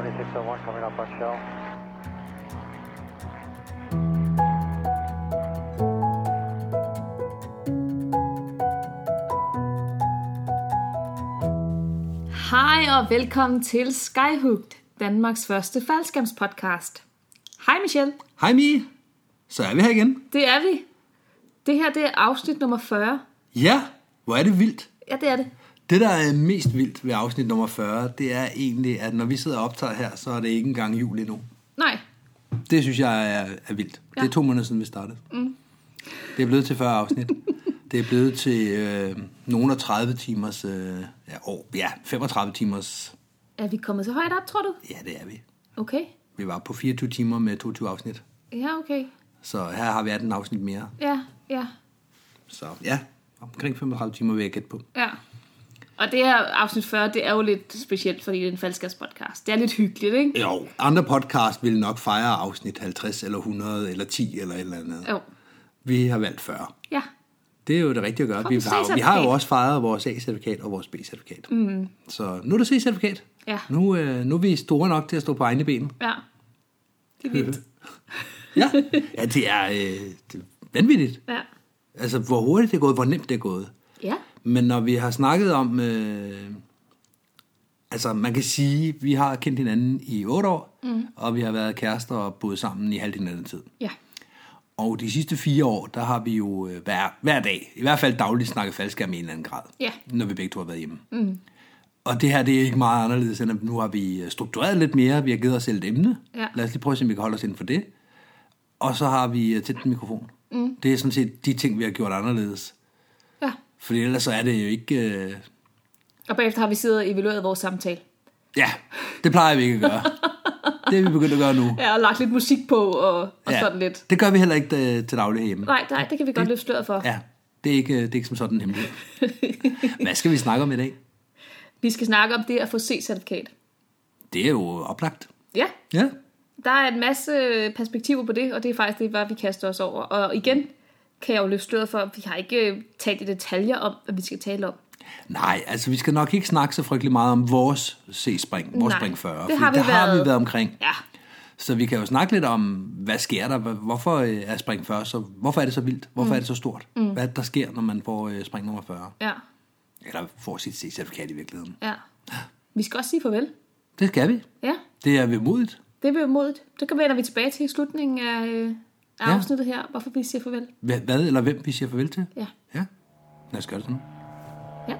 2601 coming up on shell. Hej og velkommen til Skyhooked, Danmarks første faldskærmspodcast. Hej Michelle, Hej Mie, så er vi her igen. det er vi. Det her det er afsnit nummer 40. Ja, hvor er det vildt. Ja, det er det. Det, der er mest vildt ved afsnit nummer 40, det er egentlig, at når vi sidder og optager her, så er det ikke engang jul endnu. Nej, Det synes jeg er, er vildt. Ja. Det er to måneder siden, vi startede. Mm. Det er blevet til 40 afsnit. det er blevet til øh, nogle af 30 timers, øh, ja, år, ja, 35 timers, er vi kommet så højt op, tror du? ja, det er vi. Okay. Vi var på 24 timer med 22 afsnit. Ja, okay. Så her har vi 18 afsnit mere. Ja, ja, Så ja, omkring 35 timer vil jeg gætte på. ja. Og det her afsnit 40, det er jo lidt specielt, fordi det er en faldskærmspodcast. Det er lidt hyggeligt, ikke? Jo, andre podcast vil nok fejre afsnit 50 eller 100 eller 10 eller et eller andet. Jo. Vi har valgt 40. Ja, Det er jo det rigtige at gøre. Vi har, vi har jo også fejret vores A-certifikat og vores B-certifikat. Mm. Så nu er der C-certifikat. Ja. Nu, øh, nu er vi store nok til at stå på egne ben. ja. Det er vildt. Ja, ja det, er, øh, det er vanvittigt. Ja. Altså, hvor hurtigt det er gået, hvor nemt det er gået. Men når vi har snakket om... Øh, altså, man kan sige, vi har kendt hinanden i 8 år, mm. og vi har været kærester og boet sammen i halvdelen af den tid. Ja. Og de sidste fire år, der har vi jo øh, hver, hver dag, i hvert fald dagligt, snakket faldskærm i en eller anden grad. Ja. Når vi begge to har været hjemme. Mm. Og det her, det er ikke meget anderledes, end at nu har vi øh, struktureret lidt mere. Vi har givet os selv et emne. Ja. Lad os lige prøve at se, om vi kan holde os inden for det. Og så har vi øh, tændt en mikrofon. Mm. Det er sådan set de ting, vi har gjort anderledes. Ja. Fordi ellers så er det jo ikke... Øh... Og bagefter har vi siddet og evalueret vores samtale. Ja, det plejer vi ikke at gøre. det er vi begyndt at gøre nu. Ja, og lagt lidt musik på og, og sådan lidt. Det gør vi heller ikke øh, til daglig hjemme. Nej, nej, det kan vi godt løfte sløret for. Ja, det er ikke, det er ikke som sådan en hemmelighed. Hvad skal vi snakke om i dag? Vi skal snakke om det at få C-certifikat. Det er jo oplagt. Ja, Ja. der er en masse perspektiver på det, og det er faktisk det, hvad vi kaster os over. Og igen kan jeg jo løfte sløret for, vi har ikke øh, talt i detaljer om, hvad vi skal tale om. Nej, altså vi skal nok ikke snakke så frygtelig meget om vores C-spring, vores Nej, spring 40. det har vi det har vi været- været omkring. Ja, Så vi kan jo snakke lidt om, hvad sker der? Hvor- Hvorfor øh, er spring 40 så, hvorfor er det så vildt? Hvorfor mm. er det så stort? Mm. Hvad er det, der sker, når man får øh, spring nummer 40? ja, Eller får sit C-certifikat i virkeligheden. ja. Vi skal også sige farvel. Det skal vi. Ja, Det er vemodigt. det bliver modigt. Det kan vender vi tilbage til i slutningen af, af Ja. afsnittet her, hvorfor vi siger farvel. Hvad, hvad eller hvem vi siger farvel til? Ja, Ja. Lad os gøre det sådan. ja.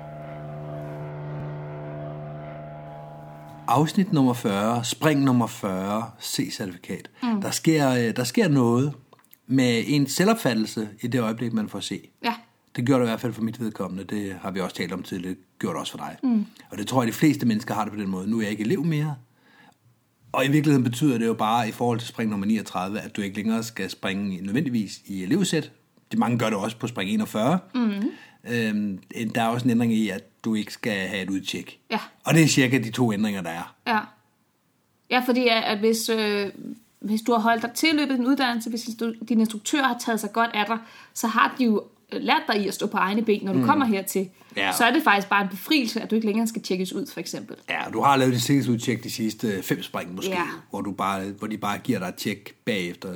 Afsnit nummer 40, spring nummer 40, C-certifikat. Mm. Der, sker, øh, der sker noget med en selvopfattelse i det øjeblik, man får C. Ja, Det gjorde det i hvert fald for mit vedkommende. Det har vi også talt om tidligere. Det gjorde det også for dig. Mm. Og det tror jeg, de fleste mennesker har det på den måde. Nu er jeg ikke elev mere. Og i virkeligheden betyder det jo bare i forhold til spring nummer 39, at du ikke længere skal springe nødvendigvis i elevsæt. De mange gør det også på spring 41. Mm. Øhm, der er også en ændring i, at du ikke skal have et udtjek. Ja. Og det er cirka de to ændringer, der er. Ja. Ja, fordi at at hvis, øh, hvis du har holdt dig til løbet af din uddannelse, hvis du, din instruktør har taget sig godt af dig, så har de jo øh, lært dig i at stå på egne ben, når du mm. kommer hertil. Ja. Så er det faktisk bare en befrielse, at du ikke længere skal tjekkes ud, for eksempel. Ja, du har lavet et sikkerhedsudtjek de sidste fem spring måske, Ja. hvor, du bare, hvor de bare giver dig et tjek bagefter,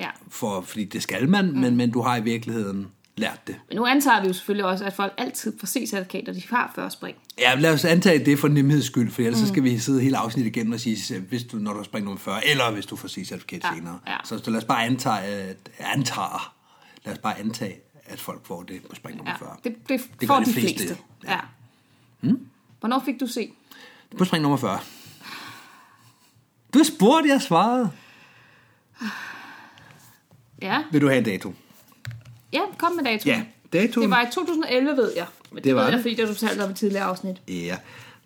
Ja. for, fordi det skal man, mm. men, men du har i virkeligheden lært det. Men nu antager vi jo selvfølgelig også, at folk altid får C-certifikat, og de har 40 spring. Ja, lad os antage det for nemheds skyld, for ellers mm. så skal vi sidde hele afsnittet igennem og sige, hvis du, når du springer nummer 40, eller hvis du får C-certifikat Ja, senere. ja. Så, så lad os bare antage, at, antager, lad os bare antage, at folk får det på spring nummer Ja, 40. det, det, Det får de de fleste. fleste. Ja. Mm? Hvornår fik du C? På spring nummer 40. Du spurgte, jeg svarede. Ja, Vil du have en dato? ja kom med datoen. Ja, datoen. Det var i 2011, ved jeg. Men det, Det var ved jeg, fordi det du fortalt om i et tidligere afsnit. Ja,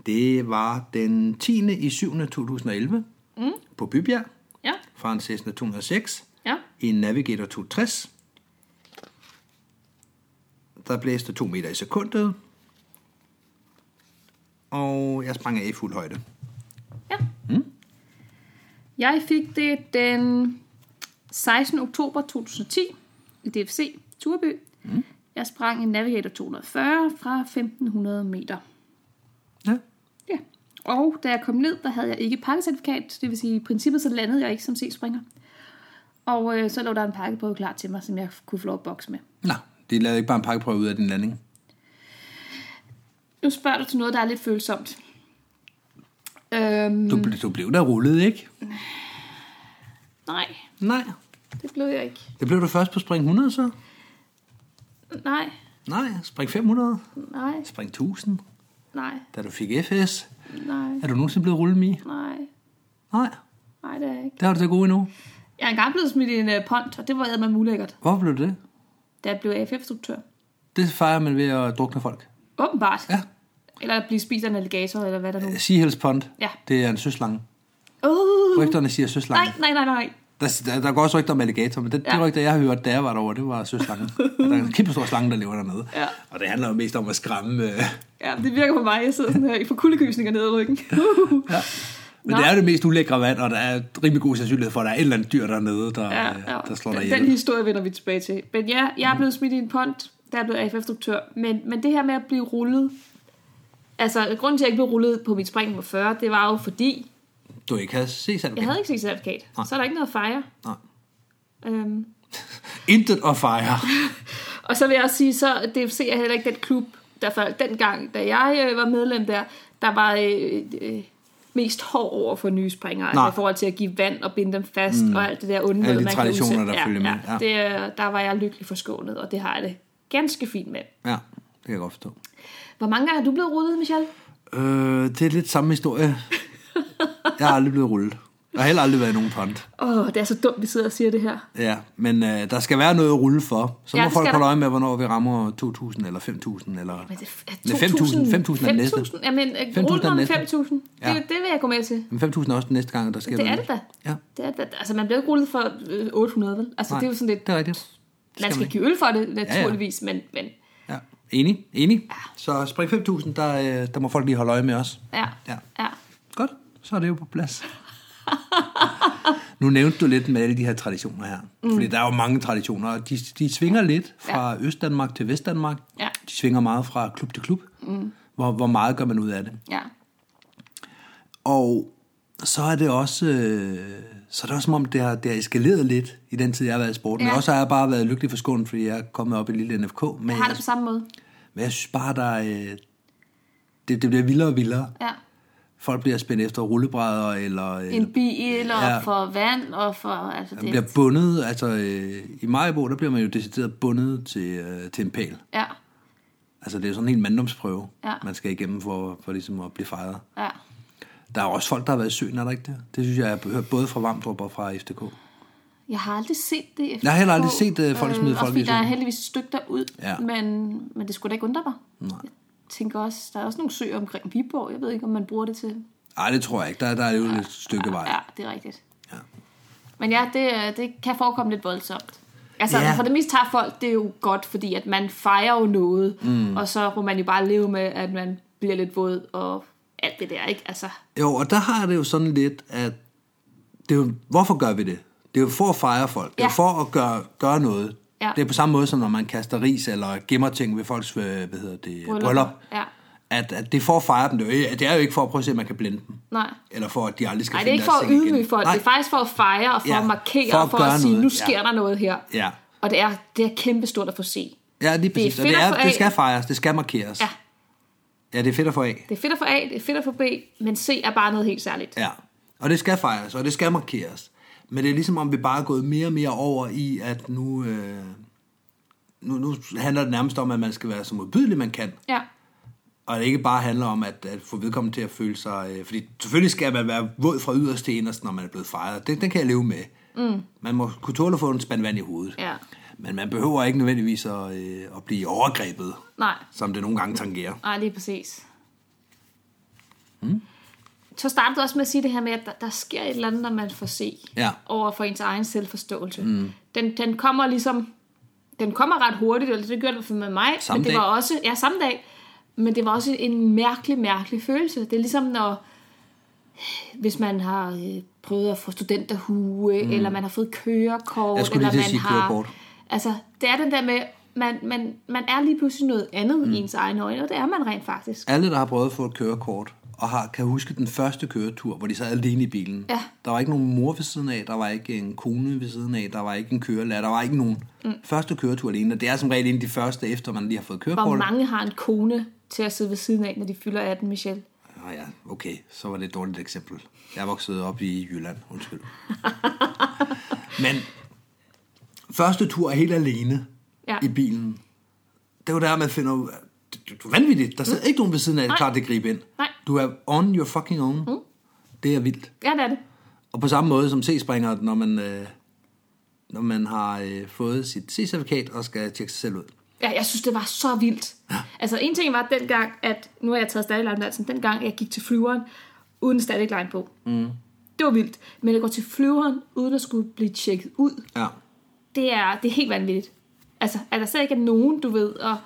det var den 10. i 7. 2011 mm. på Bybjerg Ja, fra en Cessna 206 ja. i en Navigator 260. Der blæste 2 meter i sekundet, og jeg sprang af i fuld højde. Ja. Mm. Jeg fik det den 16. oktober 2010 i DFC Turby. Mm. Jeg sprang en Navigator 240 fra 1500 meter. Ja. Ja. Og da jeg kom ned, der havde jeg ikke pakkecertifikat. Det vil sige, i princippet så landede jeg ikke som C-springer. Og øh, så lå der en pakkeprøve klar til mig, som jeg kunne få lov at bokse med. Nå, de lavede ikke bare en pakkeprøve ud af din landing. Nu spørger du til noget, der er lidt følsomt. Øhm, Du, ble- du blev der rullet, ikke? nej, Nej. det blev jeg ikke. Det blev du først på spring 100 så? Nej, Nej, spring 500, nej, spring 1000, nej, da du fik FS. nej, Er du nogensinde blevet rullet mi? nej, Nej, nej, det er jeg ikke. det har du til gode endnu. Jeg er engang blevet smidt i en uh, pont, og det var med mulækkert, Hvorfor blev det? Jeg blev AFF-instruktør. Det fejrer man ved at drukne folk. Åbenbart. Ja. Eller blive spist af en alligator, eller hvad der nu. Seahills Pond, Ja. det er en søslange. Uh, Rygterne siger søslange. nej, nej, nej, nej. Der, der, der går også rygter om alligator, men det, ja. Det rygter, jeg har hørt, da jeg var derovre, det var søslangen. der er en kæmpe stor slange, der lever dernede. Ja. Og det handler jo mest om at skræmme... Øh, Ja, det virker på mig. Jeg sidder sådan her i for kuldegysninger nede i ryggen. ja. Men Nå. det er jo det mest ulækre vand, og der er rimelig god sandsynlighed for, at der er et eller andet dyr dernede, der, ja, ja, ja. der slår dig ihjel. den historie vender vi tilbage til. Men ja, jeg er blevet smidt i en pont, der er blevet AFF-instruktør. Men, men det her med at blive rullet... Altså, grunden til, at jeg ikke blev rullet på mit spring nummer 40, det var jo fordi, Du ikke havde set jeg havde ikke. Nej. Så er der ikke noget at fejre. Nej. Øhm, Intet at fejre. Og så vil jeg også sige, så DFC er heller ikke den klub, der før dengang, da jeg øh, var medlem der, der var øh, øh, mest hård over for nye springere, altså i forhold til at give vand og binde dem fast, mm. og alt det der onde Alle de man traditioner, kan udsætte. der følger med, Ja, ja. Det, der var jeg lykkelig forskånet, og det har jeg det ganske fint med. Ja, det kan jeg godt forstå. Hvor mange gange er du blevet rullet, Michelle? Øh, det er lidt samme historie. Jeg har aldrig blevet rullet. Jeg har heller aldrig været i nogen pond. Åh, oh, det er så dumt, vi sidder og siger det her. Ja, men øh, der skal være noget at rulle for. Så Ja, må det folk holde der. øje med, hvornår vi rammer 2.000 eller 5.000 eller... Men det er Nej, 5.000 5.000 er næste. 5.000? Jamen, 5.000 5.000 er den om næste. 5.000. Det, Ja. det vil jeg gå med til. Men 5.000 er også den næste gang, der sker Det er noget. det da. Ja, Det er, det. altså, man bliver ikke rullet for øh, 800, vel? Altså, nej, det er jo sådan lidt... Det er rigtigt. Man skal man give øl for det, naturligvis, men, men Ja, enig, enig. Så spring 5.000, der, øh, der må folk lige holde øje med os. ja, Ja. ja. Godt, så er det jo på plads. nu nævnte du lidt med alle de her traditioner her. Mm. Fordi der er jo mange traditioner, og de, de svinger lidt fra ja. Østdanmark til Vestdanmark. Ja. De svinger meget fra klub til klub. Mm. Hvor, hvor meget gør man ud af det? ja. Og så er det også, øh, så er det også som om, det har, det har eskaleret lidt i den tid, jeg har været i sporten. Ja. Men også har jeg bare været lykkelig for skålen, fordi jeg er kommet op i lille NFK. Men Jeg har det på samme måde. men jeg synes bare, der er, øh, det, det bliver vildere og vildere. Ja. Folk bliver spændt efter rullebrædder, eller øh, En bil, og Ja. for vand, og for... Altså, man bliver bundet. Altså, øh, I Majbo, der bliver man jo decideret bundet til, øh, til en pæl. Ja, Altså, det er sådan en helt manddomsprøve, Ja. man skal igennem for, for ligesom at blive fejret. ja. Der er også folk, der har været i søen, er der ikke det? Det synes jeg, jeg har hørt både fra Vamdrup og fra FDK. Jeg har aldrig set det. efter Jeg har heller aldrig set, øh, folk smide også folk fordi i der er søen. heldigvis et stykke derud, Ja. men, men det skulle da ikke undre mig. Nej. Tænker også, der er også nogle søer omkring Viborg. Jeg ved ikke, om man bruger det til... Nej, det tror jeg ikke. Der, der er jo et stykke vej. Ja, det er rigtigt. Ja. Men ja, det, øh, det kan forekomme lidt voldsomt. Altså, Ja. for det meste tager folk, det er jo godt, fordi at man fejrer jo noget, mm. og så må man jo bare leve med, at man bliver lidt våd og alt det der, ikke? Altså, Jo, og der har det jo sådan lidt, at det er jo, hvorfor gør vi det? Det er jo for at fejre folk. Det er jo Ja. for at gøre, gøre noget. Ja. Det er på samme måde, som når man kaster ris eller gemmer ting ved folks øh, hvad hedder det, bryllup. bryllup. Ja, At, at det er for at fejre dem. Det er, jo, det er ikke for at prøve at se, om man kan blinde dem. nej. Eller for, at de aldrig skal Nej, det er ikke for at ydmyge folk, Nej. det er faktisk for at fejre og for Ja, at markere for at for gøre at sige, noget. nu sker Ja. der noget her. Ja, Og det er, det er kæmpestort at få se. ja lige præcis. fedt og det, at er, det skal fejres, det skal markeres. Ja, ja, det er fedt at få af. det er fedt at få A, det er fedt at få B, men C er bare noget helt særligt. Ja, og det skal fejres, og det skal markeres. Men det er ligesom om, vi bare er gået mere og mere over i, at nu, øh, nu, nu handler det nærmest om, at man skal være så modbydelig, man kan. Ja, Og det ikke bare handler om at, at få vedkommende til at føle sig... Øh, fordi selvfølgelig skal man være våd fra yderst til inderst, når man er blevet fejret. Det, den kan jeg leve med. Mm. Man må kunne tåle at få en spand vand i hovedet. Ja. Men man behøver ikke nødvendigvis at, øh, at blive overgrebet, nej, som det nogle gange tangerer. nej, lige præcis. Mm. Så startede du også med at sige det her med, at der, der sker et eller andet, når man får se Ja. over for ens egen selvforståelse. Mm. Den, den kommer ligesom, den kommer ret hurtigt, eller det gjorde det med mig, Samme men det dag. var også, ja, samme dag, men det var også en mærkelig, mærkelig følelse. Det er ligesom, når, hvis man har øh, prøvet at få studenterhue, mm. eller man har fået kørekort, Jeg eller man sige har... kørekort. Altså, det er den der med, man, man, man er lige pludselig noget andet mm. i ens egne øjne, og det er man rent faktisk. Alle, der har prøvet at få et kørekort, og har, kan huske den første køretur, hvor de sad alene i bilen. Ja. Der var ikke nogen mor ved siden af, der var ikke en kone ved siden af, der var ikke en kørelærer, der var ikke nogen. Mm. Første køretur alene, og det er som regel en af de første, efter man lige har fået Hvor kørekort. mange har en kone til at sidde ved siden af, når de fylder 18, Michelle? Ah, ja, okay, så var det et dårligt eksempel. Jeg er vokset op i Jylland, undskyld. Men første tur helt alene Ja. i bilen, det var der, man finder ud du er vanvittigt. Der sidder mm. ikke nogen ved siden af, Nej. klar til at gribe ind. Nej. Du er on your fucking own. Mm. Det er vildt. Ja, det er det. Og på samme måde som C-springer, når man, øh, når man har øh, fået sit C-certifikat og skal tjekke sig selv ud. Ja, jeg synes, det var så vildt. Altså, en ting var dengang, at nu har jeg taget stadig uddannelsen, dengang jeg gik til flyveren, uden stadig line på. Mm. Det var vildt. Men at gå til flyveren, uden at skulle blive tjekket ud, Ja. det er, det er helt vanvittigt. Altså, at der slet ikke er nogen, du ved, og,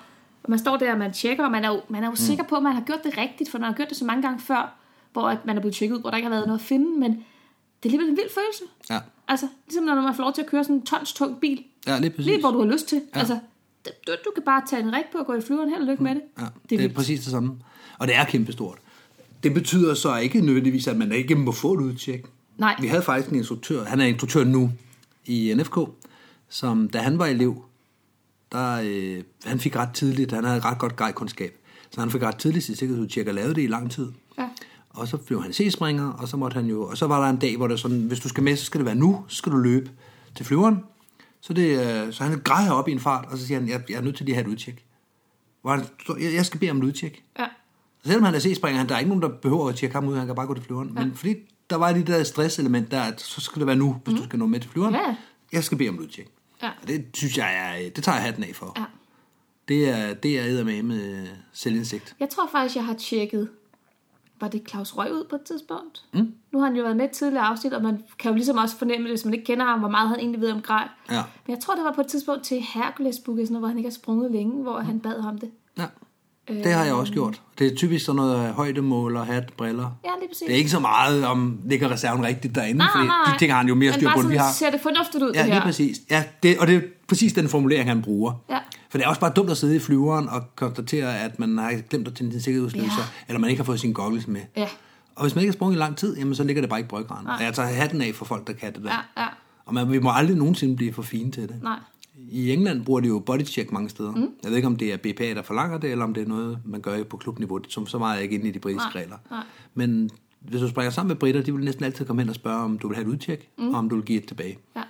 og man står der, og man tjekker, og man er jo, man er jo mm. sikker på, at man har gjort det rigtigt, for man har gjort det så mange gange før, hvor at man er blevet tjekket ud, hvor der ikke har været noget at finde, men det er alligevel en vild følelse. Ja. Altså, ligesom når man får lov til at køre sådan en tons tung bil, Ja, lige præcis. lige hvor du har lyst til. Ja. Altså, du, du kan bare tage en rig på og gå i flyveren. Held og lykke med det. Ja, det det er er vildt. præcis det samme. Og det er kæmpestort. Det betyder så ikke nødvendigvis, at man ikke må få et udtjek. Nej. Vi havde faktisk en instruktør, han er instruktør nu i NFK, som da han var elev, der, øh, han fik ret tidligt, han havde ret godt gejkundskab, så han fik ret tidligt sit sikkerhedsudtjek og lavede det i lang tid. Ja. Og så blev han C-springer, og så måtte han jo, og så var der en dag, hvor det sådan, hvis du skal med, så skal det være nu, så skal du løbe til flyveren. Så, det, øh, så han græder op i en fart, og så siger han, jeg, jeg er nødt til lige at have et udtjek. Hvor han, jeg, jeg skal bede om et udtjek. Ja. Så selvom han er C-springer, han, der er ikke nogen, der behøver at tjekke ham ud, han kan bare gå til flyveren. Ja. Men fordi der var det der stresselement der, at så skal det være nu, hvis mm. du skal nå med til flyveren. Ja. Jeg skal bede om et udtjek. Ja. Og det synes jeg, er, det tager jeg hatten af for. Ja. Det er, det er eddermame med selvindsigt. Jeg tror faktisk, jeg har tjekket, var det Claus Røg ud på et tidspunkt? Mm. Nu har han jo været med i tidligere afsnit, og man kan jo ligesom også fornemme, hvis man ikke kender ham, hvor meget han egentlig ved om grej. Ja. Men jeg tror, det var på et tidspunkt til Hercules Book, hvor han ikke har sprunget længe, hvor han bad ham det. Ja. Det har jeg også gjort. Det er typisk sådan noget højdemåler, hat, briller. Ja, lige præcis. Det er ikke så meget om, ligger reserven rigtigt derinde, Nej, fordi nej, nej. de ting har han jo mere Men styr på, end vi har. ser det fornuftigt ud, Ja, det her? lige præcis. Ja, det, og det er præcis den formulering, han bruger. Ja. For det er også bare dumt at sidde i flyveren og konstatere, at man har glemt at tænde sin sikkerhedsløser, Ja. ja. eller man ikke har fået sin goggles med. Ja. Og hvis man ikke har sprunget i lang tid, jamen, så ligger det bare ikke på ryggraden. Og jeg tager hatten af for folk, der kan det der. Ja, ja. Og man, vi må aldrig nogensinde blive for fine til det. Nej. I England bruger de jo bodycheck mange steder. Mm. Jeg ved ikke, om det er BPA, der forlanger det, eller om det er noget, man gør på klubniveau. Som så meget er jeg ikke inde i de britiske Nej, regler. nej. Men hvis du springer sammen med britter, de vil næsten altid komme hen og spørge, om du vil have et udtjek, mm. og om du vil give et tilbage. Ja.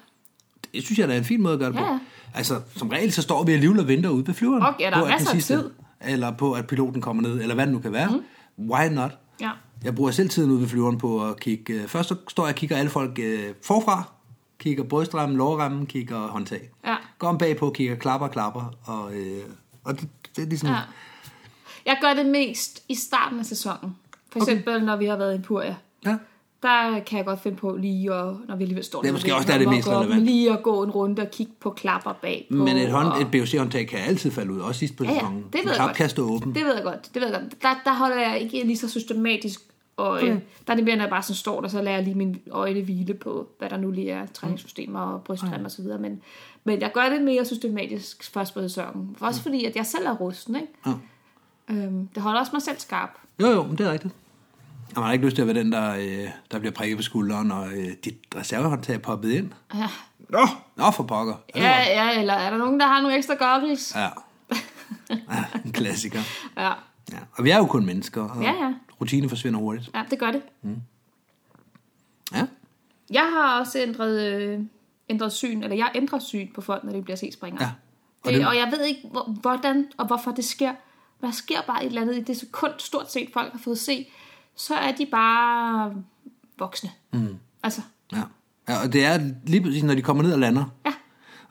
Det synes jeg, der er en fin måde at gøre det Ja, på. Altså, som regel, så står vi alligevel og venter ude ved flyveren. Okay, der er på, masser af tid. Eller på, at piloten kommer ned, eller hvad det nu kan være. Mm. Why not? Ja. Jeg bruger selv tiden ude ved flyveren på at kigge... øh, Først så står jeg og kigger alle folk øh, forfra. Kigger brystremmen, lårremmen, kigger håndtag. Ja. Går om bagpå, kigger klapper, klapper. Og, øh, og det, det er ligesom... Ja. Jeg gør det mest i starten af sæsonen. For eksempel, okay. når vi har været i Puria. ja. Der kan jeg godt finde på lige, og, når vi alligevel står Det er måske også der, det er at mest relevant. Lige at gå en runde og kigge på klapper bagpå. Men et, hånd, og... et BOC-håndtag kan altid falde ud, også sidst på Ja, ja, sæsonen. det ved jeg godt. kan stå åben. Det ved jeg godt. Det ved jeg godt. Der, der holder jeg ikke lige så systematisk øje. Mm. Der er det mere, når jeg bare sådan står der, så lader jeg lige mine øjne hvile på, hvad der nu lige er, træningssystemer og bryststrøm og så videre. Men, men jeg gør det mere systematisk først på sæsonen. Også fordi, at jeg selv er rusten, ikke? Ja. Øhm, det holder også mig selv skarp. Jo, jo, men det er rigtigt. Og man har ikke lyst til at være den, der, øh, der bliver prikket på skulderen, og øh, dit reservehåndtag er poppet ind. Ja. Nå, nå for pokker. Er Ja, godt? ja, eller er der nogen, der har nogle ekstra goggles? Ja. ja. en klassiker. Ja. Ja. Og vi er jo kun mennesker, og Ja, ja. Rutine forsvinder hurtigt. ja, det gør det. Ja. Jeg har også ændret, øh, ændret syn, eller jeg ændrer syn på folk, når de bliver C-springere. Ja. Og, det, det- og jeg ved ikke, hvor- hvordan og hvorfor det sker. Men der sker bare et eller andet i det sekund, stort set folk har fået se, så er de bare voksne. Mm. Altså, Ja. ja. Og det er lige præcis, når de kommer ned og lander. ja,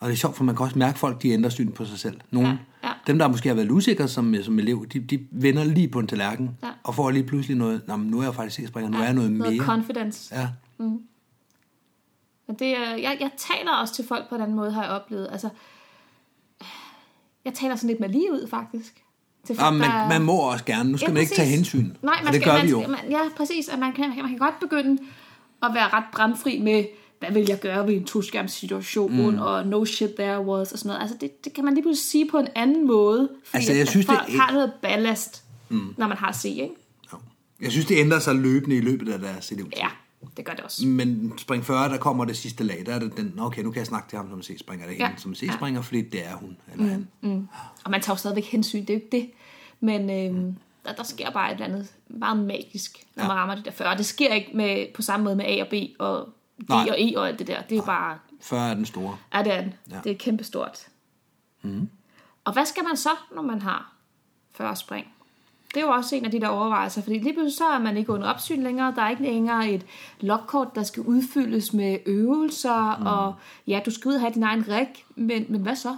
Og det er sjovt, for man kan også mærke, folk de ændrer syn på sig selv. Nogle, ja. Dem, der måske har været usikre som, som elev, de, de vender lige på en tallerken, Ja. og får lige pludselig noget, Nå, nu er jeg faktisk C-springer, nu er jeg noget, noget mere. confidence. Ja. Men det, er- jeg, jeg taler også til folk på den måde, har jeg oplevet. Altså, jeg taler sådan lidt med lige ud, faktisk. Til folk, Ja, man, der- man må også gerne. Nu skal Ja, man ikke tage hensyn. Nej, og man det skal, gør man vi jo. Man, ja, præcis. At man, kan, man kan godt begynde at være ret bramfri med, hvad vil jeg gøre ved en toskærmssituation, mm. og no shit there was, og sådan noget. Altså, det, det kan man lige pludselig sige på en anden måde, fordi Altså, jeg at synes, det folk er- har noget ballast, mm. når man har C, ikke? Jo. Jeg synes, det ændrer sig løbende i løbet af deres elevtid. Ja, det gør det også. Men spring 40, der kommer det sidste lag, der er det den, okay, nu kan jeg snakke til ham som C-springer, det er Ja. hende som C-springer, fordi det er hun, eller han. Mm. Og man tager jo stadigvæk hensyn, det er jo ikke det. Men øhm, der, der sker bare et eller andet meget magisk, når Ja. man rammer de der 40. Og det sker ikke med, på samme måde med A og B og D Nej. og E og alt det der. Det er jo bare, 40 er den store. ja det den. Ja. Det er kæmpestort. Mm. Og hvad skal man så, når man har 40 spring? Det er jo også en af de der overvejelser, fordi lige pludselig så er man ikke under opsyn længere. Der er ikke længere et lokkort, der skal udfyldes med øvelser, mm. og ja, du skal ud og have din egen rig, men, men hvad så?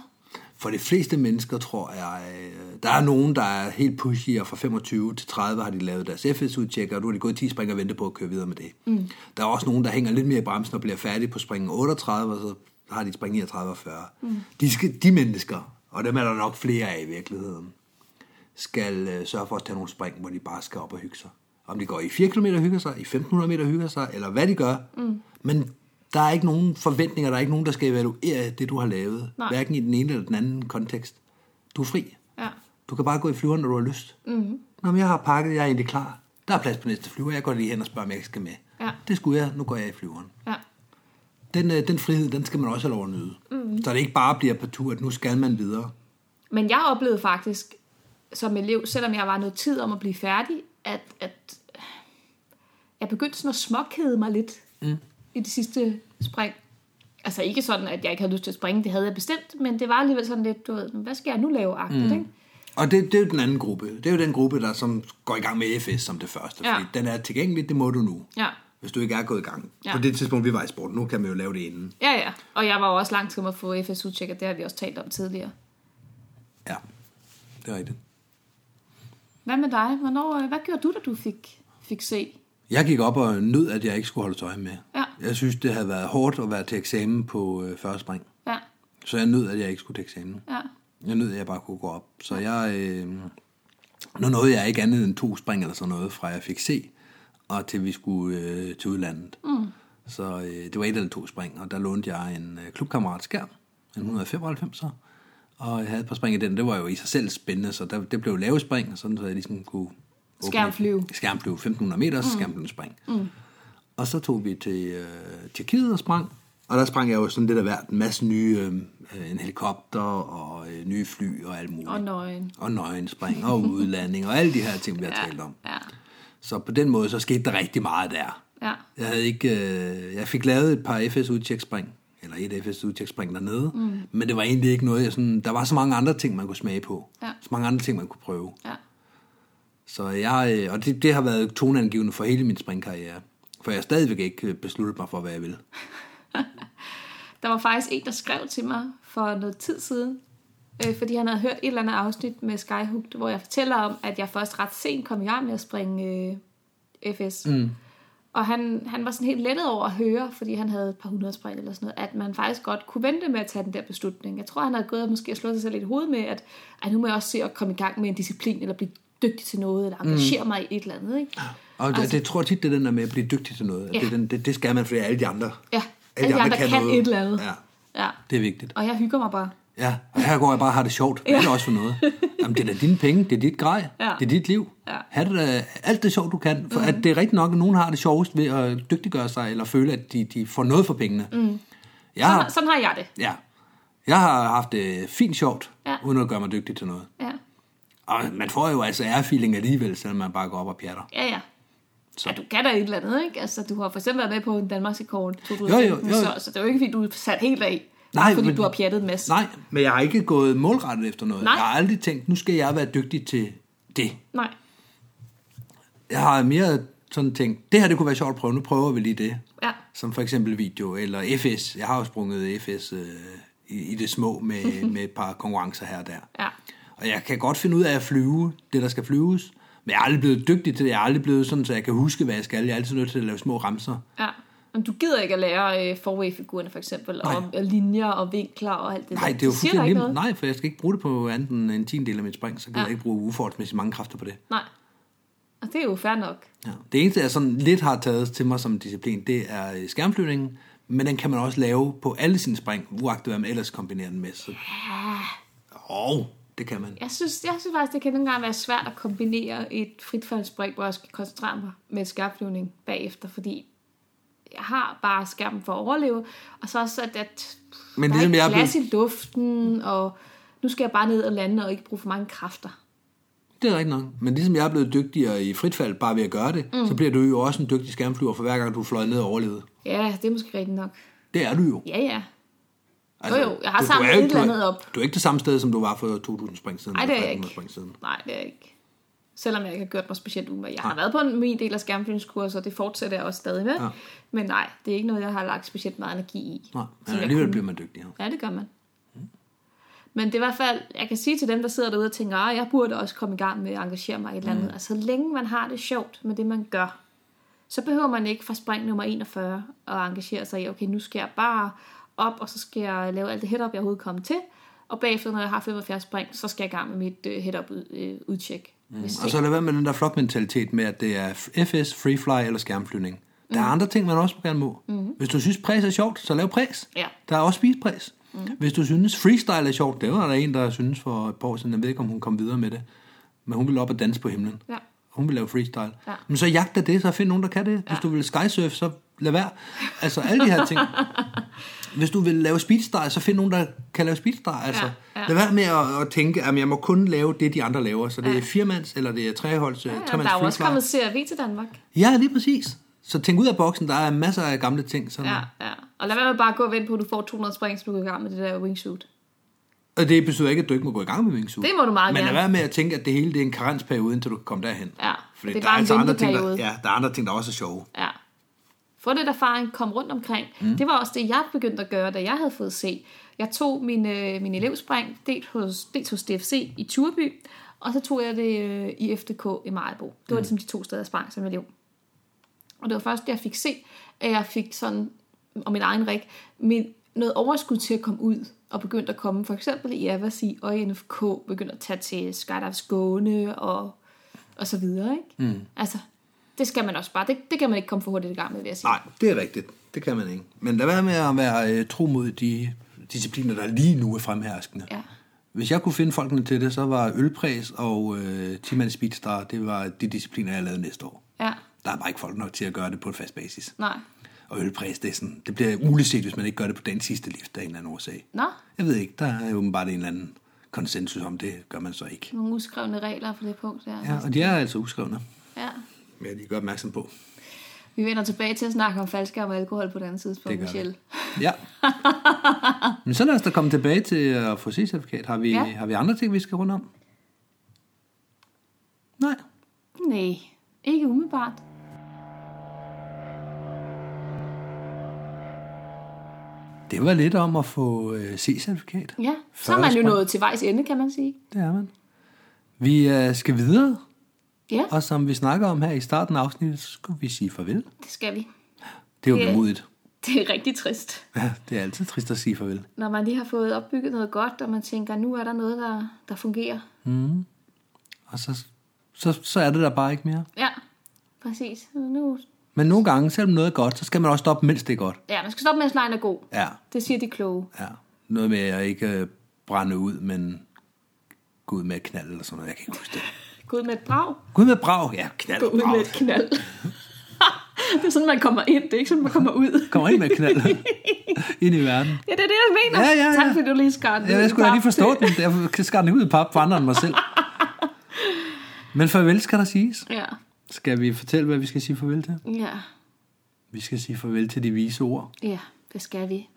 For de fleste mennesker, tror jeg, øh, der er nogen, der er helt pushy, og fra 25 til 30 har de lavet deres FS-udtjek, og nu har de gået 10 spring og ventet på at køre videre med det. Mm. Der er også nogen, der hænger lidt mere i bremsen og bliver færdige på springen 38, og så har de spring 39 og 40. Mm. De, skal, de mennesker, og dem er der nok flere af i virkeligheden, skal øh, sørge for at tage nogle spring, hvor de bare skal op og hygge sig. Om de går i 4 km hygger sig, i 1500 meter hygger sig, eller hvad de gør. Mm. Men der er ikke nogen forventninger, der er ikke nogen, der skal evaluere det, du har lavet. Nej. Hverken i den ene eller den anden kontekst. Du er fri. Ja. Du kan bare gå i flyveren, når du har lyst. Mm-hmm. Nå, men jeg har pakket, jeg er egentlig klar. Der er plads på næste flyver, jeg går lige hen og spørger, om jeg skal med. Ja. Det skulle jeg, nu går jeg i flyveren. Ja. Den, øh, den frihed, den skal man også have lov at nyde. Mm. Så det ikke bare bliver på tur, at nu skal man videre. Men jeg oplevede faktisk som elev, selvom jeg var noget tid om at blive færdig, at, at jeg begyndte sådan at småkede mig lidt mm. I de sidste spring. Altså ikke sådan, at jeg ikke havde lyst til at springe, det havde jeg bestemt, men det var alligevel sådan lidt, du ved, hvad skal jeg nu lave agtigt, mm. ikke? Og det, det er jo den anden gruppe. Det er jo den gruppe, der som går i gang med FS som det første. Ja. Fordi den er tilgængelig, det må du nu. Ja. Hvis du ikke er gået i gang. Ja. På det tidspunkt, vi var i sport. Nu kan man jo lave det inden. Ja, ja. Og jeg var jo også langt om at få FS-udtjek, og det har vi også talt om tidligere. Ja, det er rigtigt. Hvad med dig? Hvornår, øh, hvad gjorde du, da du fik, fik se? Jeg gik op og nød, at jeg ikke skulle holde tøj med. Ja. Jeg synes, det havde været hårdt at være til eksamen på øh, første spring. Ja, Så jeg nød, at jeg ikke skulle til eksamen. ja, Jeg nød, at jeg bare kunne gå op. Så jeg... Øh, nu nåede jeg ikke andet end to spring eller sådan noget, fra jeg fik se, og til vi skulle øh, til udlandet. Mm. Så øh, det var et eller to spring, og der lånte jeg en øh, klubkammerat skærm, en 195 og jeg havde et par spring i den. Det var jo i sig selv spændende, så der, det blev lave spring, sådan så jeg ligesom kunne... Skærmflyve. Skærmflyve, 1500 meter, så skærmflyve spring. Mm. Og så tog vi til øh, Tjekkiet og sprang. Og der sprang jeg jo sådan lidt af hvert. En masse nye, øh, en helikopter og øh, nye fly og alt muligt. og nøgen. Og nøgenspring og udlanding og alle de her ting, vi har talt om. Ja, Så på den måde, så skete der rigtig meget der. ja, Jeg, havde ikke, øh, jeg fik lavet et par FS udtjekspring, eller et FS udtjekspring dernede, mm. men det var egentlig ikke noget, jeg sådan, der var så mange andre ting, man kunne smage på. Ja. Så mange andre ting, man kunne prøve. ja. Så jeg, øh, og det, det har været toneangivende for hele min springkarriere. For jeg har stadigvæk ikke øh, besluttet mig for, hvad jeg vil. Der var faktisk en, der skrev til mig for noget tid siden, øh, fordi han havde hørt et eller andet afsnit med Skyhooked, hvor jeg fortæller om, at jeg først ret sent kom i gang med at springe øh, FS. Mm. Og han, han var sådan helt lettet over at høre, fordi han havde et par hundrede spring eller sådan noget, at man faktisk godt kunne vente med at tage den der beslutning. Jeg tror, han havde gået og måske slået sig selv lidt i hovedet med, at nu må jeg også se at komme i gang med en disciplin, eller blive dygtig til noget, eller engagere mm. mig i et eller andet. Ikke? Og altså, det, det tror jeg tit, det er den der med at blive dygtig til noget. Ja. Det, er den, det, det skal man, fordi alle de andre, Ja, alle de andre, kan, kan noget. et eller andet. Ja, Ja. det er vigtigt. Og jeg hygger mig bare. Ja, og her går jeg bare og har det sjovt. Er det også for noget? Jamen, det er da dine penge, det er dit grej, Ja. det er dit liv. Ja. Ha' det da, alt det sjovt, du kan. For mm. at det er rigtigt nok, at nogen har det sjovest ved at dygtiggøre sig, eller føle, at de, de får noget for pengene. Mm. Jeg, Sådan, har, sådan har jeg det. ja, jeg har haft det fint sjovt, Ja. uden at gøre mig dygtig til noget. Ja, Og man får jo altså ærefeeling alligevel, selvom man bare går op og pjatter. ja. ja. Så. Ja, du kan da et eller andet, ikke? Altså, du har for eksempel været med på en Danmarks rekord Jo, jo, jo. Så, så det er jo ikke, fordi du er sat helt af. Nej, fordi men- du har pjattet en masse. Nej, men jeg har ikke gået målrettet efter noget. Nej. Jeg har aldrig tænkt, nu skal jeg være dygtig til det. Nej. Jeg har mere sådan tænkt, det her det kunne være sjovt at prøve, nu prøver vi lige det. Ja. Som for eksempel video, eller FS. Jeg har jo sprunget FS øh, i, i det små med, med et par konkurrencer her og der. Ja. Og jeg kan godt finde ud af at flyve det, der skal flyves. Men jeg er aldrig blevet dygtig til det. Jeg er aldrig blevet sådan, så jeg kan huske, hvad jeg skal. Jeg er altid nødt til at lave små ramser. Ja. Men du gider ikke at lære øh, forway-figurerne for eksempel, Nej. og, og linjer og vinkler og alt det Nej, der. det er jo fuldstændig noget. Nej, for jeg skal ikke bruge det på andet end en tiendel af mit spring. Så kan Ja. ja. jeg ikke bruge uforholdsmæssigt mange kræfter på det. Nej. Og det er jo fair nok. Ja. Det eneste, jeg sådan lidt har taget til mig som disciplin, det er øh, skærmflyvningen. Men den kan man også lave på alle sine spring, uagtet hvad man ellers kombinerer den med. Så... Og Det kan man. Jeg synes, jeg synes faktisk, det kan nogle gange være svært at kombinere et fritfaldsspring, hvor jeg skal koncentrere mig med skærmflyvning bagefter, fordi jeg har bare skærmen for at overleve, og så også, at, at Men der er ligesom er plads i luften, og nu skal jeg bare ned og lande og ikke bruge for mange kræfter. Det er rigtigt nok. Men ligesom jeg er blevet dygtigere i fritfald, bare ved at gøre det, mm. så bliver du jo også en dygtig skærmflyver for hver gang, du fløjet ned og overlevet. Ja, det er måske rigtigt nok. Det er du jo. Ja, ja. Jo, jo, jeg har du, samlet du er, et eller er- andet op. Du er ikke det samme sted, som du var for 2000 spring siden. Nej, det er jeg 1300 ikke. spring siden. Nej, det er jeg ikke. Selvom jeg ikke har gjort mig specielt umage. Jeg har været på en min del af skærmflyvningskurser, og det fortsætter jeg også stadig med. Ja. Men nej, det er ikke noget, jeg har lagt specielt meget energi i. Nej, men alligevel kunne. bliver man dygtigere. Ja, det gør man. Men det er i hvert fald, jeg kan sige til dem, der sidder derude og tænker, at jeg burde også komme i gang med at engagere mig i et eller andet. Altså, så længe man har det sjovt med det, man gør, så behøver man ikke fra spring nummer 41 at engagere sig i, okay, nu skal jeg bare op, og så skal jeg lave alt det head-up, jeg overhovedet kommer til. Og bagefter, når jeg har 75 spring, så skal jeg i gang med mit uh, head-up øh, udtjek. Mm. Og så lad være med den der flokmentalitet med, at det er FS, freefly eller skærmflyvning. Der er andre ting, man også gerne må. Mm. Hvis du synes, præs er sjovt, så lav præs. Ja. Der er også spisepræs. Mm. Hvis du synes, freestyle er sjovt, det var der en, der synes for et par år siden, jeg ved ikke, om hun kom videre med det. Men hun ville op og danse på himlen. Ja. Hun vil lave freestyle. Ja. Men så jagt det, så find nogen, der kan det. Hvis du vil skysurf, så lad være. Altså alle de her ting. Hvis du vil lave speedstyle, så find nogen, der kan lave speedstyle. Altså, Ja, ja. Lad være med at, at tænke, at jeg må kun lave det, de andre laver. Så det er firmands, eller det er treholds, ja, Ja, tremands der er jo også kommet CRV til Danmark. Ja, lige præcis. Så tænk ud af boksen, der er masser af gamle ting. Som, Ja, ja. Og lad være med bare at gå og vente på, at du får 200 spring, så du kan i gang med det der wingsuit. Og det betyder ikke, at du ikke må gå i gang med wingsuit. Det må du meget Men lad gerne. være med at tænke, at det hele det er en karensperiode, indtil du kan komme derhen. Ja, Fordi det er der bare en altså andre ting, der, ja, der er andre ting, der også er sjove. Ja. Få lidt erfaring, kom rundt omkring. Mm. Det var også det, jeg begyndte at gøre, da jeg havde fået se. Jeg tog min, øh, min elevspring dels hos, dels hos DFC i Turby, og så tog jeg det øh, i FDK i Majbo. Det var ligesom de to steder, jeg sprang som elev. Og det var først, da jeg fik se, at jeg fik sådan, og min egen rig, min, noget overskud til at komme ud, og begyndte at komme, for eksempel i Avasi og i NFK, begyndte at tage til Skydive Skåne og, og så videre, ikke? Mm. Altså, det skal man også bare, det, det kan man ikke komme for hurtigt i gang med, vil jeg sige. Nej, det er rigtigt. Det kan man ikke. Men lad være med at være øh, tro mod de discipliner, der lige nu er fremherskende. Ja. Hvis jeg kunne finde folkene til det, så var ølpræs og øh, 10 speedstar, det var de discipliner, jeg lavede næste år. Ja, Der er bare ikke folk nok til at gøre det på en fast basis. nej. Og ølpræs, det, er sådan, det bliver muligt set, hvis man ikke gør det på den sidste lift af en eller anden årsag. Nå, Jeg ved ikke, der er åbenbart en eller anden konsensus om det, gør man så ikke. nogle uskrevne regler på det punkt. Der. Ja, og de er altså uskrevne. Vil jeg lige gøre opmærksom på. Vi vender tilbage til at snakke om faldskærm og alkohol på et andet tidspunkt, gør vi. Michelle. Ja. Men så lad os da komme tilbage til at få C-certifikat. Har vi, Ja. har vi andre ting, vi skal rundt om? Nej. Nej, ikke umiddelbart. Det var lidt om at få øh, C-certifikat. Ja, så er man jo nået til vejs ende, kan man sige. Det er man. Vi øh, skal videre, Ja, og som vi snakker om her i starten af afsnittet, så skal vi sige farvel. det skal vi. Det er jo Ja. vemodigt. Det er rigtig trist. Ja, det er altid trist at sige farvel. Når man lige har fået opbygget noget godt, og man tænker, nu er der noget, der, der fungerer. Og så, så, så er det der bare ikke mere. Ja, præcis. Nu, Men nogle gange, selvom noget er godt, så skal man også stoppe, mens det er godt. ja, man skal stoppe at lejen er god. Ja, Det siger de kloge. ja. Noget med at ikke øh, brænde ud, men gå ud med et knald eller sådan noget. Jeg kan ikke huske det. Gå ud med et brag. Gå ud med brag. Ja, knald Gå ud brag. med et knald. det er sådan, man kommer ind. Det er ikke sådan, man kommer ud. Kommer ind med et knald. ind i verden. Ja, det er det, jeg mener. Ja, ja, ja. Tak, fordi du lige skar den Ja, jeg skulle da lige forstå den. Jeg skære den ud i pap for andre end mig selv. Men farvel skal der siges. Ja, Skal vi fortælle, hvad vi skal sige farvel til? ja, Vi skal sige farvel til de vise ord. ja, det skal vi.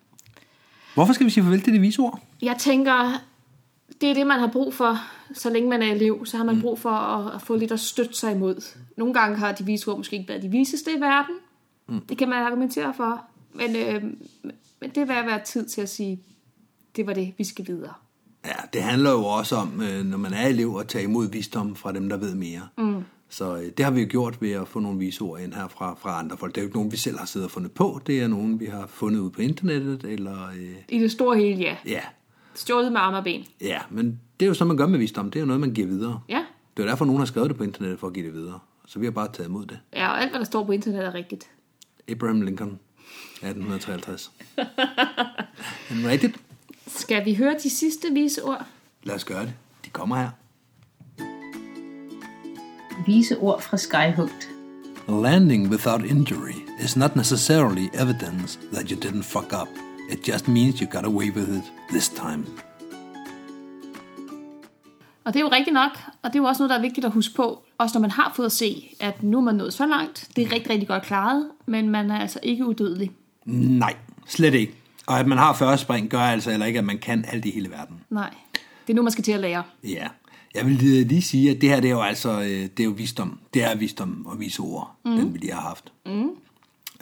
Hvorfor skal vi sige farvel til de vise ord? Jeg tænker, det er det, man har brug for, så længe man er elev. Så har man brug for at, at få lidt at støtte sig imod. Nogle gange har de vise ord måske ikke været de viseste i verden. Mm. Det kan man argumentere for. Men, øh, men det vil være tid til at sige, det var det, vi skal videre. Ja, det handler jo også om, øh, når man er elev, at tage imod visdom fra dem, der ved mere. Mm. Så øh, det har vi jo gjort ved at få nogle vise ord ind her fra, fra andre folk. Det er jo ikke nogen, vi selv har siddet og fundet på. Det er nogen, vi har fundet ud på internettet. Eller, øh, I det store hele, ja. ja. Stjålet med arme og ben. ja, men det er jo sådan, man gør med visdom. Det er jo noget, man giver videre. Ja. Det er derfor, nogen har skrevet det på internettet for at give det videre. Så vi har bare taget imod det. Ja, og alt, hvad der står på internet, er rigtigt. Abraham Lincoln, 1853. Men rigtigt. Skal vi høre de sidste vise ord? Lad os gøre det. De kommer her. Vise ord fra Skyhooked. Landing without injury is not necessarily evidence that you didn't fuck up. It just means you got away with it this time. Og det er jo rigtigt nok, og det er jo også noget, der er vigtigt at huske på, også når man har fået at se, at nu er man nået så langt. Det er rigtig, rigtig godt klaret, men man er altså ikke udødelig. Nej, slet ikke. Og at man har første spring, gør altså heller ikke, at man kan alt i hele verden. Nej, det er nu, man skal til at lære. Ja, jeg vil lige sige, at det her det er jo altså øh, det er jo visdom. Det er visdom og vise ord, mm. den vi lige har haft. Mm.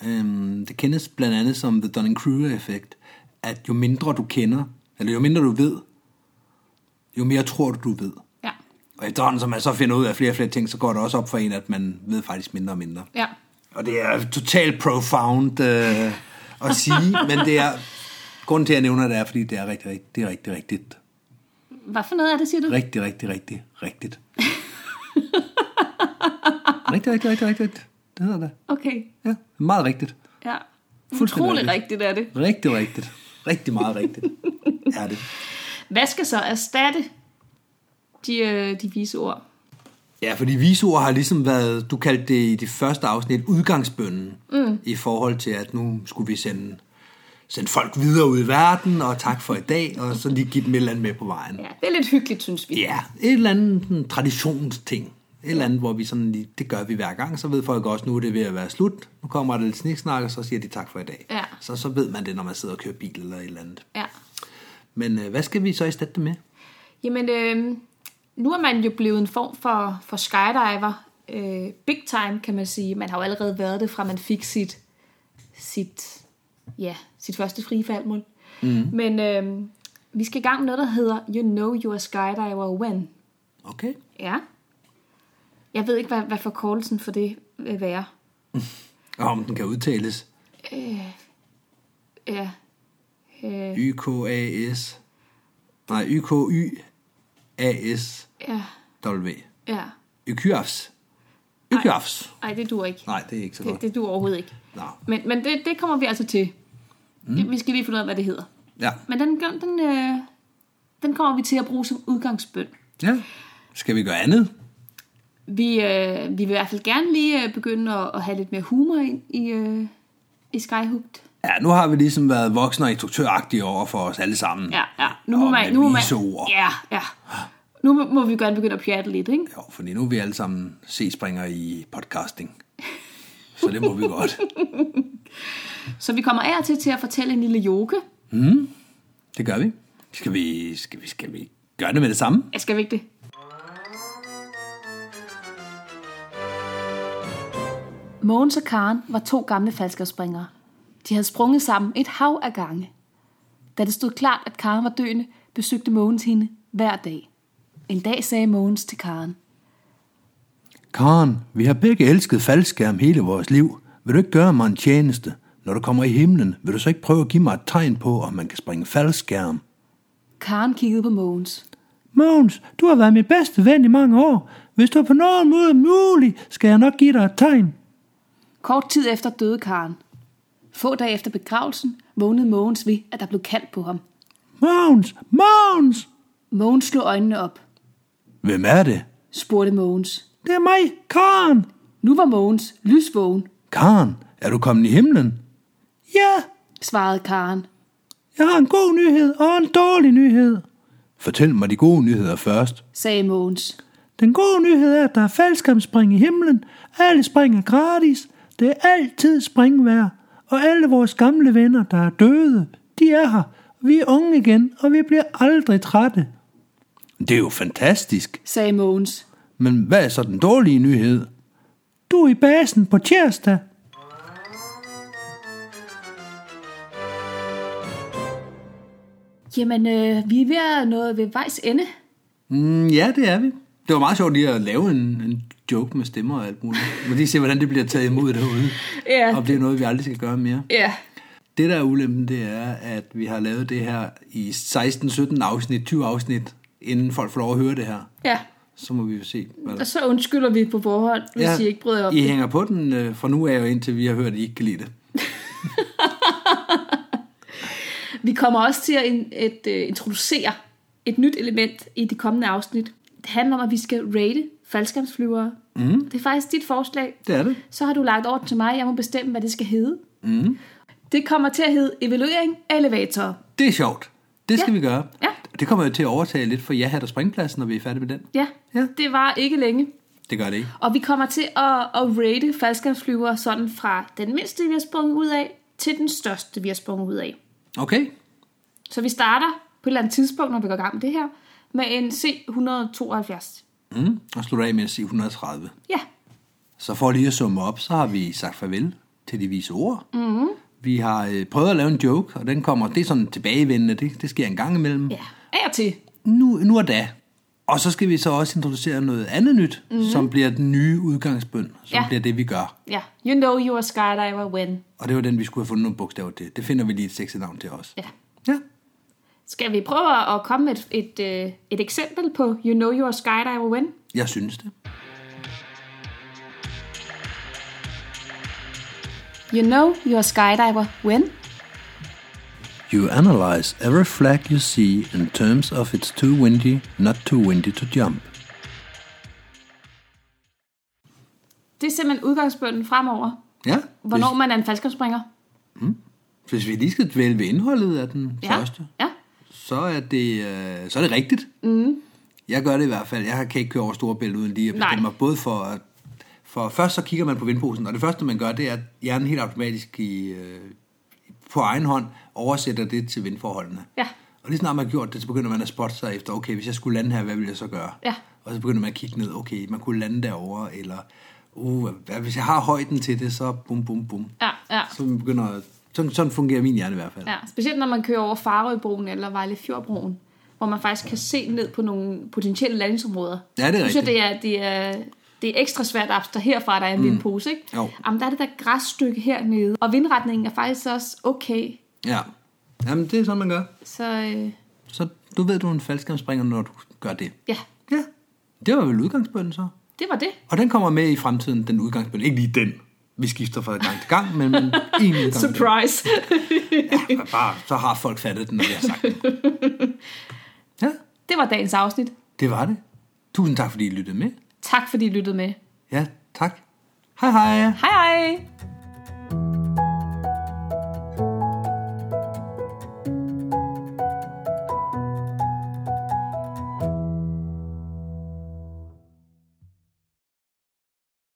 Øhm, det kendes blandt andet som The Dunning-Kruger-effekt, at jo mindre du kender, eller jo mindre du ved, jo mere tror du, du ved. Ja. Og efterhånden, som man så finder ud af flere og flere ting, så går det også op for en, at man ved faktisk mindre og mindre. Ja. Og det er totalt profound øh, at sige, men det er, grunden til, at jeg nævner det, er, fordi det er rigtig, rigtig, det er rigtig, rigtigt. Hvad for noget er det, siger du? Rigtig, rigtig, rigtig, rigtigt. rigtig, rigtig, rigtig, rigtigt. Det hedder det. Okay, Ja, meget rigtigt. ja. Utroligt rigtigt. rigtigt er det. Rigtig, rigtigt. Rigtig meget rigtigt. Er det. Hvad skal så erstatte de, øh, de vise ord? Ja, fordi visord har ligesom været, du kaldte det i det første afsnit, udgangsbønnen, mm. i forhold til, at nu skulle vi sende, sende folk videre ud i verden, og tak for i dag, og så lige give dem et eller andet med på vejen. Ja, det er lidt hyggeligt, synes vi. Ja, et eller andet sådan, traditionsting. Et eller andet, hvor vi sådan lige, det gør vi hver gang, så ved folk også, nu er det ved at være slut. Nu kommer der lidt sniksnak, og så siger de tak for i dag. Ja. Så, så ved man det, når man sidder og kører bil eller et eller andet. Ja. Men øh, hvad skal vi så i stedet med? Jamen, øh, nu er man jo blevet en form for, for skydiver. Øh, big time, kan man sige. Man har jo allerede været det, fra man fik sit, sit, ja, sit første frie faldmål. Mm. Men øh, vi skal i gang med noget, der hedder You Know You're a Skydiver When. Okay. Ja. Jeg ved ikke, hvad, hvad forkortelsen for det vil være. Og om den kan udtales. Ja. Øh, YKAS. Nej, YKYAS. ja. W. Ja. Ykyafs. Ykyafs. Ej, det dur ikke. Nej, det er ikke så Det, godt. det dur overhovedet ikke. Nå. Men, men det, det kommer vi altså til. Mm. Vi skal lige finde ud af, hvad det hedder. Ja. Men den, den, den, øh, den kommer vi til at bruge som udgangsbøn. ja. Skal vi gøre andet? Vi, øh, vi vil i hvert fald gerne lige øh, begynde at, at have lidt mere humor ind i, øh, i Skyhooked. Ja, nu har vi ligesom været voksne og instruktøragtige over for os alle sammen. Ja, ja. Nu må Og man, nu må man, ja, ja. Nu må, må vi gerne begynde at pjatte lidt, ikke? Jo, fordi nu er vi alle sammen C-springer i podcasting. Så det må vi godt. Så vi kommer af og til til at fortælle en lille joke. Det gør vi. Skal vi, skal vi, skal vi gøre det med det samme? Jeg skal vi ikke det? Mogens og Karen var to gamle falskerspringere. De havde sprunget sammen et hav af gange. Da det stod klart, at Karen var døende, besøgte Mogens hende hver dag. En dag sagde Mogens til Karen. Karen, vi har begge elsket faldskærm hele vores liv. Vil du ikke gøre mig en tjeneste? Når du kommer i himlen, vil du så ikke prøve at give mig et tegn på, om man kan springe faldskærm? Karen kiggede på Mogens. Mogens, du har været min bedste ven i mange år. Hvis du på nogen måde muligt, skal jeg nok give dig et tegn. Kort tid efter døde Karen. Få dage efter begravelsen vågnede Mogens ved, at der blev kaldt på ham. Mogens, Mogens! Mogens slog øjnene op, Hvem er det? spurgte Mogens. Det er mig, Karen. Nu var Mogens lysvågen, Karen, er du kommet i himlen? Ja, svarede Karen. jeg har en god nyhed og en dårlig nyhed. Fortæl mig de gode nyheder først. sagde Mogens. Den gode nyhed er, at der er faldskærmsspring i himlen. Alle spring er gratis. Det er altid springvejr. Og alle vores gamle venner, der er døde, de er her. Vi er unge igen, og vi bliver aldrig trætte. Det er jo fantastisk. sagde Mogens. Men hvad er så den dårlige nyhed? Du er i basen på tirsdag. Jamen, øh, vi er ved at nå ved vejs ende. Mm, ja, det er vi. Det var meget sjovt lige at lave en, en joke med stemmer og alt muligt. Men lige se, hvordan det bliver taget imod derude. Ja. Og det er noget, vi aldrig skal gøre mere. Ja. Det, der er ulempen, det er, at vi har lavet det her i 16-17 afsnit, 20 afsnit, inden folk får lov at høre det her. Ja. Så må vi jo se. Hvad Og så undskylder vi på forhånd, hvis ja. I ikke bryder op I det. hænger på den øh, fra nu af og indtil vi har hørt, at I ikke kan lide det. Vi kommer også til at in, et, uh, introducere et nyt element i det kommende afsnit. Det handler om, at vi skal rate faldskærmsflyvere. Mm. Det er faktisk dit forslag. Det er det. Så har du lagt over til mig. Jeg må bestemme, hvad det skal hedde. Mm. Det kommer til at hedde evaluering af elevatorer. Det er sjovt. Det skal Ja. vi gøre. Ja. Det kommer jo til at overtage lidt for ja hat og springpladsen, når vi er færdige med den. Ja, Ja. det var ikke længe. Det gør det ikke. Og vi kommer til at, at rate faldskærmsflyvere sådan fra den mindste, vi har sprunget ud af, til den største, vi har sprunget ud af. Okay. Så vi starter på et eller andet tidspunkt, når vi går i gang med det her, med en C-172. Mm. Og slutter af med at sige 130. Ja, Så for lige at summe op, så har vi sagt farvel til de vise ord. Mm. Vi har øh, prøvet at lave en joke, og den kommer, det er sådan tilbagevendende, det, det sker en gang imellem. ja. Af og til. Nu, nu og da. Og så skal vi så også introducere noget andet nyt, mm. som bliver den nye udgangsbøn, som Ja. bliver det, vi gør. Ja, you know you're a skydiver when. Og det var den, vi skulle have fundet nogle bogstaver til. Det finder vi lige et sexet navn til os. Ja. Ja. Skal vi prøve at komme med et, et, øh, et eksempel på you know you're a skydiver when? Jeg synes det. You know you're a skydiver when? You analyze every flag you see in terms of it's too windy, not too windy to jump. Det er simpelthen udgangsbønden fremover. Ja. Hvornår man er en faldskærmspringer. Hvis, hvis vi lige skal dvæle ved indholdet af den Ja. første, Ja. Så er det, øh, så er det rigtigt. Mm. Jeg gør det i hvert fald. Jeg kan ikke køre over store bælt uden lige at bestemme Nej. mig. Både for, at- for først så kigger man på vindposen, og det første man gør, det er, at hjernen helt automatisk i, øh, på egen hånd oversætter det til vindforholdene. Ja. Og lige snart man har gjort det, så begynder man at spotte sig efter, okay, hvis jeg skulle lande her, hvad ville jeg så gøre? Ja. Og så begynder man at kigge ned, okay, man kunne lande derovre, eller uh, hvad, hvis jeg har højden til det, så bum, bum, bum. Ja, ja. Så man begynder, sådan, sådan fungerer min hjerne i hvert fald. Ja, specielt når man kører over Farøbroen eller Vejlefjordbroen, hvor man faktisk kan se ned på nogle potentielle landingsområder. Ja, det er Jeg synes, rigtigt. det er, det er, det er ekstra svært at abstrahere fra, at der er en mm. vindpose, ikke? Jo. Jamen, der er det der græsstykke hernede, og vindretningen er faktisk også okay. Ja. Jamen, det er sådan, man gør. Så øh, Så du ved, du er en faldskærmspringer, når du gør det. ja, Ja. Det var vel udgangsbønnen så. det var det. Og den kommer med i fremtiden, den udgangsbøn. Ikke lige den. Vi skifter fra gang til gang, men en udgangsbøn. Surprise. Ja, bare, så har folk fattet den, når jeg har sagt den. Ja, det var dagens afsnit. det var det. Tusind tak, fordi I lyttede med. Tak fordi I lyttede med. Ja, tak. Hej hej. Hej hej!